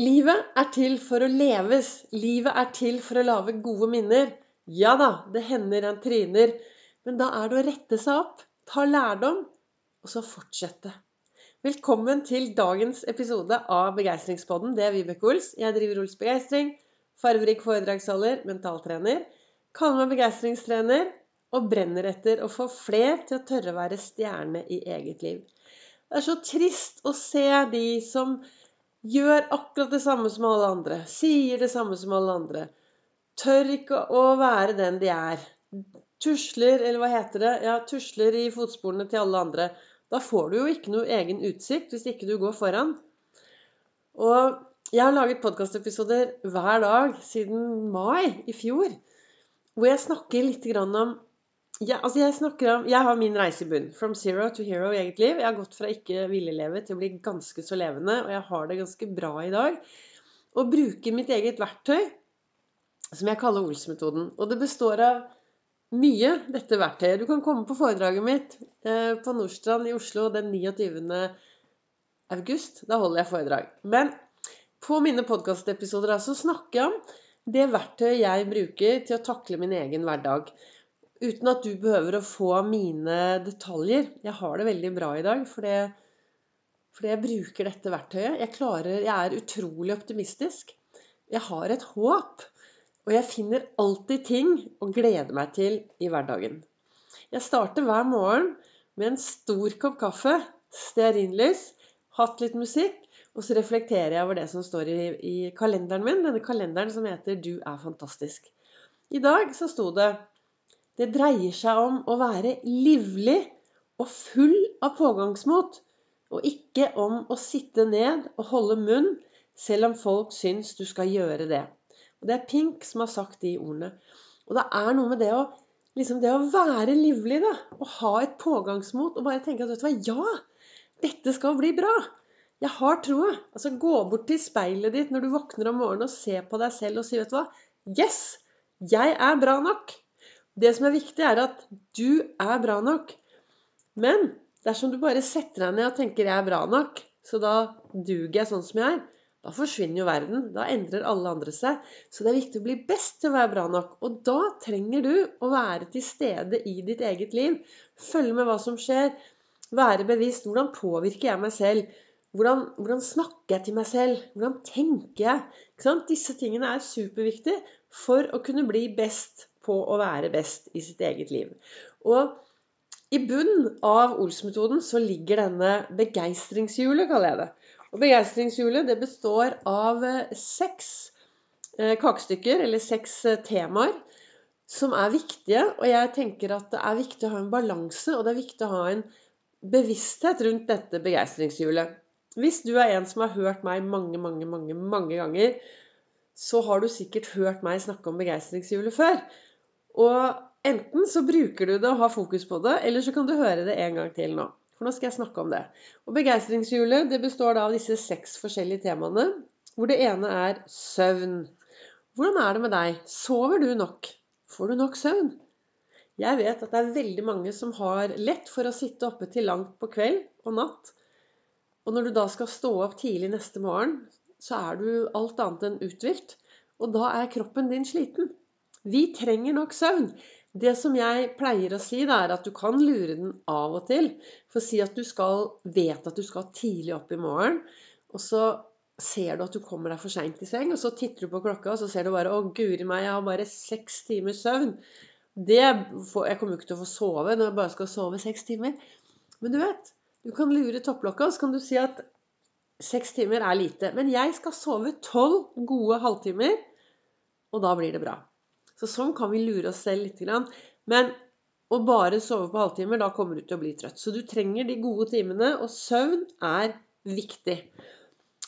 Livet er til for å leves. Livet er til for å lage gode minner. Ja da, det hender en tryner, men da er det å rette seg opp, ta lærdom, og så fortsette. Velkommen til dagens episode av Begeistringspodden. Det er Vibeke Ols. Jeg driver Ols Begeistring. Farverik foredragsholder, mentaltrener. Kaller meg begeistringstrener og brenner etter å få fler til å tørre å være stjerne i eget liv. Det er så trist å se de som Gjør akkurat det samme som alle andre. Sier det samme som alle andre. Tør ikke å være den de er. Tusler, eller hva heter det? Ja, tusler i fotsporene til alle andre. Da får du jo ikke noe egen utsikt hvis ikke du går foran. Og jeg har laget podkastepisoder hver dag siden mai i fjor. Hvor jeg snakker litt om ja, altså jeg om Jeg har min reise i bunn. From zero to hero i eget liv. Jeg har gått fra ikke ville leve til å bli ganske så levende, og jeg har det ganske bra i dag. Og bruker mitt eget verktøy, som jeg kaller Ols-metoden. Og det består av mye, dette verktøyet. Du kan komme på foredraget mitt eh, på Nordstrand i Oslo den 29. august. Da holder jeg foredrag. Men på mine podkastepisoder så snakker jeg om det verktøyet jeg bruker til å takle min egen hverdag. Uten at du behøver å få mine detaljer. Jeg har det veldig bra i dag fordi, fordi jeg bruker dette verktøyet. Jeg, klarer, jeg er utrolig optimistisk. Jeg har et håp. Og jeg finner alltid ting å glede meg til i hverdagen. Jeg starter hver morgen med en stor kopp kaffe, stearinlys, hatt litt musikk, og så reflekterer jeg over det som står i, i kalenderen min. Denne kalenderen som heter 'Du er fantastisk'. I dag så sto det det dreier seg om å være livlig og full av pågangsmot, og ikke om å sitte ned og holde munn selv om folk syns du skal gjøre det. Og Det er Pink som har sagt de ordene. Og det er noe med det å, liksom det å være livlig, da. Og ha et pågangsmot og bare tenke at vet du hva, ja, dette skal bli bra. Jeg har troa. Altså, gå bort til speilet ditt når du våkner om morgenen og se på deg selv og si, vet du hva Yes! Jeg er bra nok. Det som er viktig, er at du er bra nok. Men dersom du bare setter deg ned og tenker 'jeg er bra nok', så da duger jeg sånn som jeg er, da forsvinner jo verden. Da endrer alle andre seg. Så det er viktig å bli best til å være bra nok. Og da trenger du å være til stede i ditt eget liv. Følge med hva som skjer. Være bevisst. Hvordan påvirker jeg meg selv? Hvordan, hvordan snakker jeg til meg selv? Hvordan tenker jeg? Disse tingene er superviktige for å kunne bli best på å være best i sitt eget liv. Og i bunnen av Ols-metoden så ligger denne begeistringshjulet, kaller jeg det. Og begeistringshjulet det består av eh, seks eh, kakestykker, eller seks eh, temaer, som er viktige. Og jeg tenker at det er viktig å ha en balanse, og det er viktig å ha en bevissthet rundt dette begeistringshjulet. Hvis du er en som har hørt meg mange, mange, mange, mange ganger, så har du sikkert hørt meg snakke om begeistringshjulet før. Og enten så bruker du det og har fokus på det, eller så kan du høre det en gang til nå. For nå skal jeg snakke om det. Og Begeistringshjulet det består da av disse seks forskjellige temaene. Hvor det ene er søvn. Hvordan er det med deg? Sover du nok? Får du nok søvn? Jeg vet at det er veldig mange som har lett for å sitte oppe til langt på kveld og natt. Og når du da skal stå opp tidlig neste morgen, så er du alt annet enn uthvilt. Og da er kroppen din sliten. Vi trenger nok søvn. Det som jeg pleier å si, da, er at du kan lure den av og til. For si at du skal, vet at du skal tidlig opp i morgen, og så ser du at du kommer deg for seint i seng, og så titter du på klokka, og så ser du bare 'Å, guri meg, jeg har bare seks timers søvn'. Det, jeg kommer jo ikke til å få sove når jeg bare skal sove seks timer. Men du vet, du kan lure topplokka, og så kan du si at seks timer er lite. Men jeg skal sove tolv gode halvtimer, og da blir det bra. Så sånn kan vi lure oss selv litt. Men å bare sove på halvtimer, da kommer du til å bli trøtt. Så du trenger de gode timene, og søvn er viktig.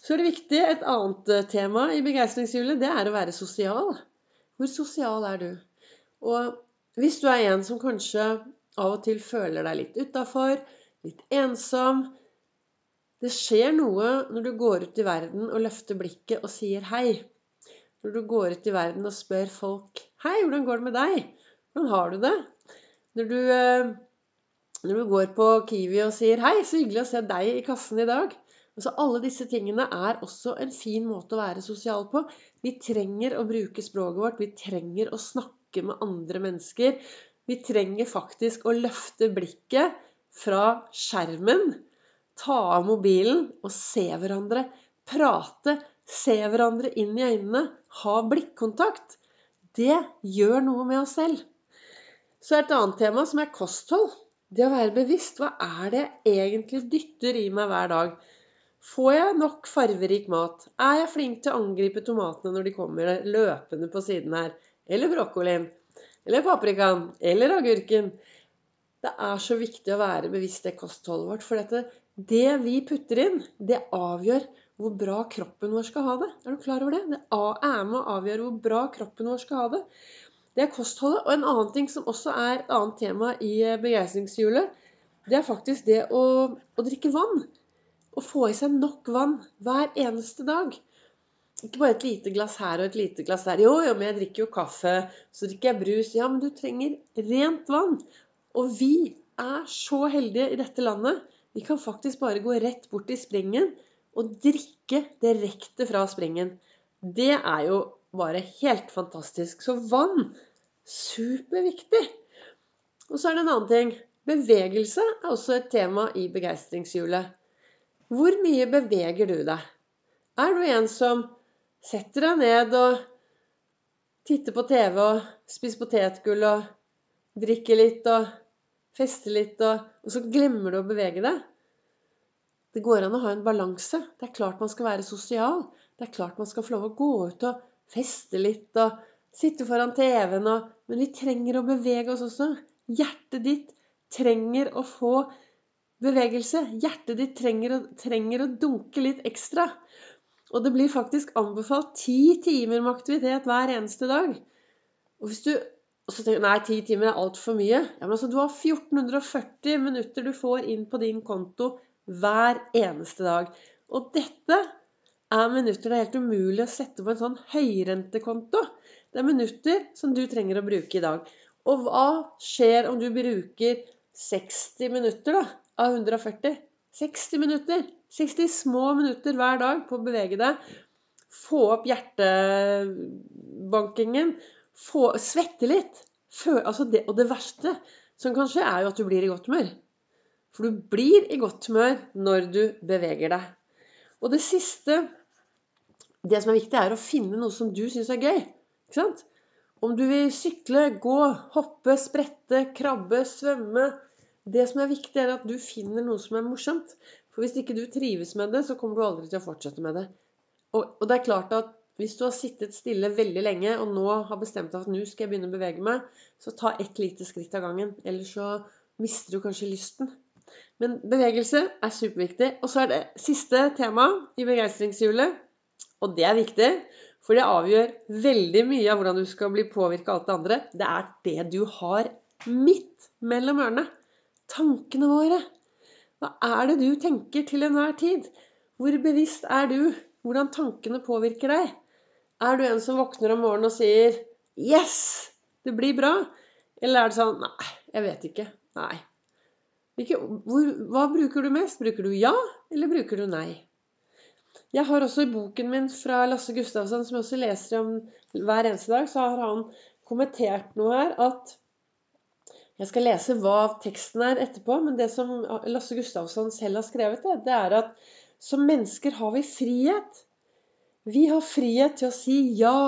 Så er det viktig, et annet eh, tema i begeistringshjulet, det er å være sosial. Hvor sosial er du? Og hvis du er en som kanskje av og til føler deg litt utafor, litt ensom Det skjer noe når du går ut i verden og løfter blikket og sier hei. Når du går ut i verden og spør folk 'Hei, hvordan går det med deg? Hvordan har du det?' Når du, eh, når du går på Kiwi og sier 'Hei, så hyggelig å se deg i kassen i dag'. Altså Alle disse tingene er også en fin måte å være sosial på. Vi trenger å bruke språket vårt. Vi trenger å snakke med andre mennesker. Vi trenger faktisk å løfte blikket fra skjermen, ta av mobilen og se hverandre. Prate, se hverandre inn i øynene, ha blikkontakt. Det gjør noe med oss selv. Så et annet tema som er kosthold. Det å være bevisst. Hva er det jeg egentlig dytter i meg hver dag? Får jeg nok farverik mat? Er jeg flink til å angripe tomatene når de kommer løpende på siden her? Eller brokkolien? Eller paprikaen? Eller agurken? Det er så viktig å være bevisst det kostholdet vårt. For dette, det vi putter inn, det avgjør hvor bra kroppen vår skal ha det. Er du klar over det? Det er med å avgjøre hvor bra kroppen vår skal ha det. Det er kostholdet. Og en annen ting som også er et annet tema i begeistringshjulet, det er faktisk det å, å, drikke vann. Å få i seg nok vann hver eneste dag. Ikke bare et lite glass her og et lite glass der. Jo, jo, men jeg drikker jo kaffe. Så drikker jeg brus. Ja, men du trenger rent vann. Og vi er så heldige i dette landet. Vi kan faktisk bare gå rett bort i springen og drikke direkte fra springen. Det er jo bare helt fantastisk. Så vann superviktig. Og så er det en annen ting. Bevegelse er også et tema i begeistringshjulet. Hvor mye beveger du deg? Er du en som setter deg ned og titter på TV og spiser potetgull og drikker litt og fester litt, og, og så glemmer du å bevege deg? Det går an å ha en balanse. Det er klart man skal være sosial. Det er klart man skal få lov å gå ut og feste litt og sitte foran TV-en og Men vi trenger å bevege oss også. Hjertet ditt trenger å få bevegelse. Hjertet ditt trenger å, trenger å dunke litt ekstra. Og det blir faktisk anbefalt ti timer med aktivitet hver eneste dag. Og hvis du og så tenker du nei, ti timer er altfor mye. Ja, men altså, Du har 1440 minutter du får inn på din konto hver eneste dag. Og dette er minutter det er helt umulig å sette på en sånn høyrentekonto. Det er minutter som du trenger å bruke i dag. Og hva skjer om du bruker 60 minutter da, av 140? 60 minutter. 60 små minutter hver dag på å bevege deg. Få opp hjertebankingen. Få, svette litt. Før, altså det, og det verste som kan skje, er jo at du blir i godt humør. For du blir i godt humør når du beveger deg. Og det siste det som er viktig, er å finne noe som du syns er gøy. Ikke sant? Om du vil sykle, gå, hoppe, sprette, krabbe, svømme Det som er viktig, er at du finner noe som er morsomt. For hvis ikke du trives med det, så kommer du aldri til å fortsette med det. Og, og det er klart at hvis du har sittet stille veldig lenge og nå har bestemt deg for at nå skal jeg begynne å bevege meg, så ta ett lite skritt av gangen. Ellers så mister du kanskje lysten. Men bevegelse er superviktig. Og så er det siste tema i begeistringshjulet og det er viktig, for det avgjør veldig mye av hvordan du skal bli påvirka av alt det andre. Det er det du har midt mellom ørene. Tankene våre. Hva er det du tenker til enhver tid? Hvor bevisst er du hvordan tankene påvirker deg? Er du en som våkner om morgenen og sier 'Yes! Det blir bra'? Eller er det sånn 'Nei, jeg vet ikke'. Nei. Hvilke, hvor, hva bruker du mest? Bruker du ja, eller bruker du nei? Jeg har også i boken min fra Lasse Gustavsson, som jeg også leser om hver eneste dag, så har han kommentert noe her at Jeg skal lese hva teksten er etterpå, men det som Lasse Gustavsson selv har skrevet, det, det er at som mennesker har vi frihet. Vi har frihet til å si ja.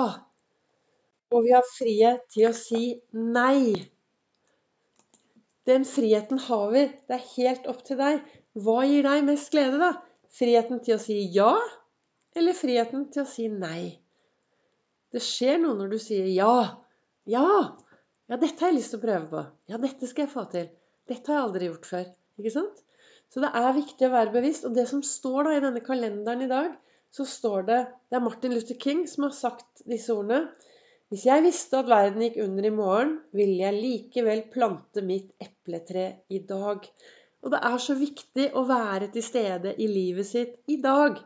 Og vi har frihet til å si nei. Den friheten har vi. Det er helt opp til deg. Hva gir deg mest glede, da? Friheten til å si ja, eller friheten til å si nei. Det skjer noe når du sier ja. Ja! Ja, dette har jeg lyst til å prøve på. Ja, dette skal jeg få til. Dette har jeg aldri gjort før. Ikke sant? Så det er viktig å være bevisst. Og det som står da i denne kalenderen i dag, så står det Det er Martin Luther King som har sagt disse ordene. Hvis jeg visste at verden gikk under i morgen, ville jeg likevel plante mitt epletre i dag. Og det er så viktig å være til stede i livet sitt i dag.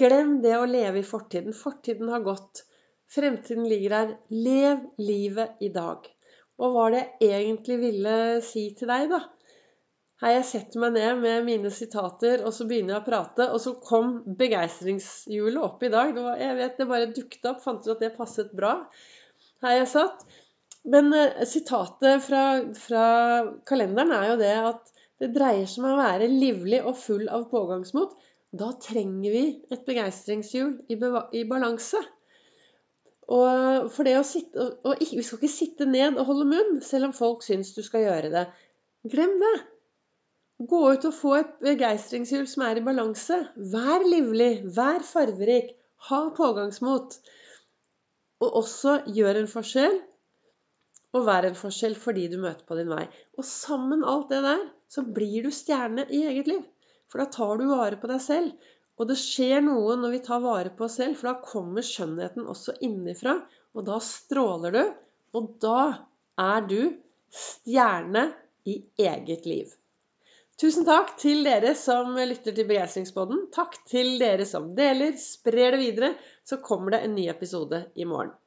Glem det å leve i fortiden. Fortiden har gått. Fremtiden ligger der. Lev livet i dag. Og hva var det jeg egentlig ville si til deg, da? Her jeg setter meg ned med mine sitater, og så begynner jeg å prate. Og så kom begeistringshjulet opp i dag. Det, var, jeg vet, det bare dukket opp. Fant ut at det passet bra her jeg satt. Men uh, sitatet fra, fra kalenderen er jo det at det dreier seg om å være livlig og full av pågangsmot. Da trenger vi et begeistringshjul i, i balanse. Og for det å sitte, og, og, Vi skal ikke sitte ned og holde munn, selv om folk syns du skal gjøre det. Glem det. Gå ut og få et begeistringshjul som er i balanse. Vær livlig, vær farverik, ha pågangsmot. Og også gjør en forskjell, og vær en forskjell for de du møter på din vei. Og sammen alt det der, så blir du stjerne i eget liv. For da tar du vare på deg selv. Og det skjer noe når vi tar vare på oss selv, for da kommer skjønnheten også innenfra. Og da stråler du, og da er du stjerne i eget liv. Tusen takk til dere som lytter til Begeistringspodden. Takk til dere som deler, sprer det videre. Så kommer det en ny episode i morgen.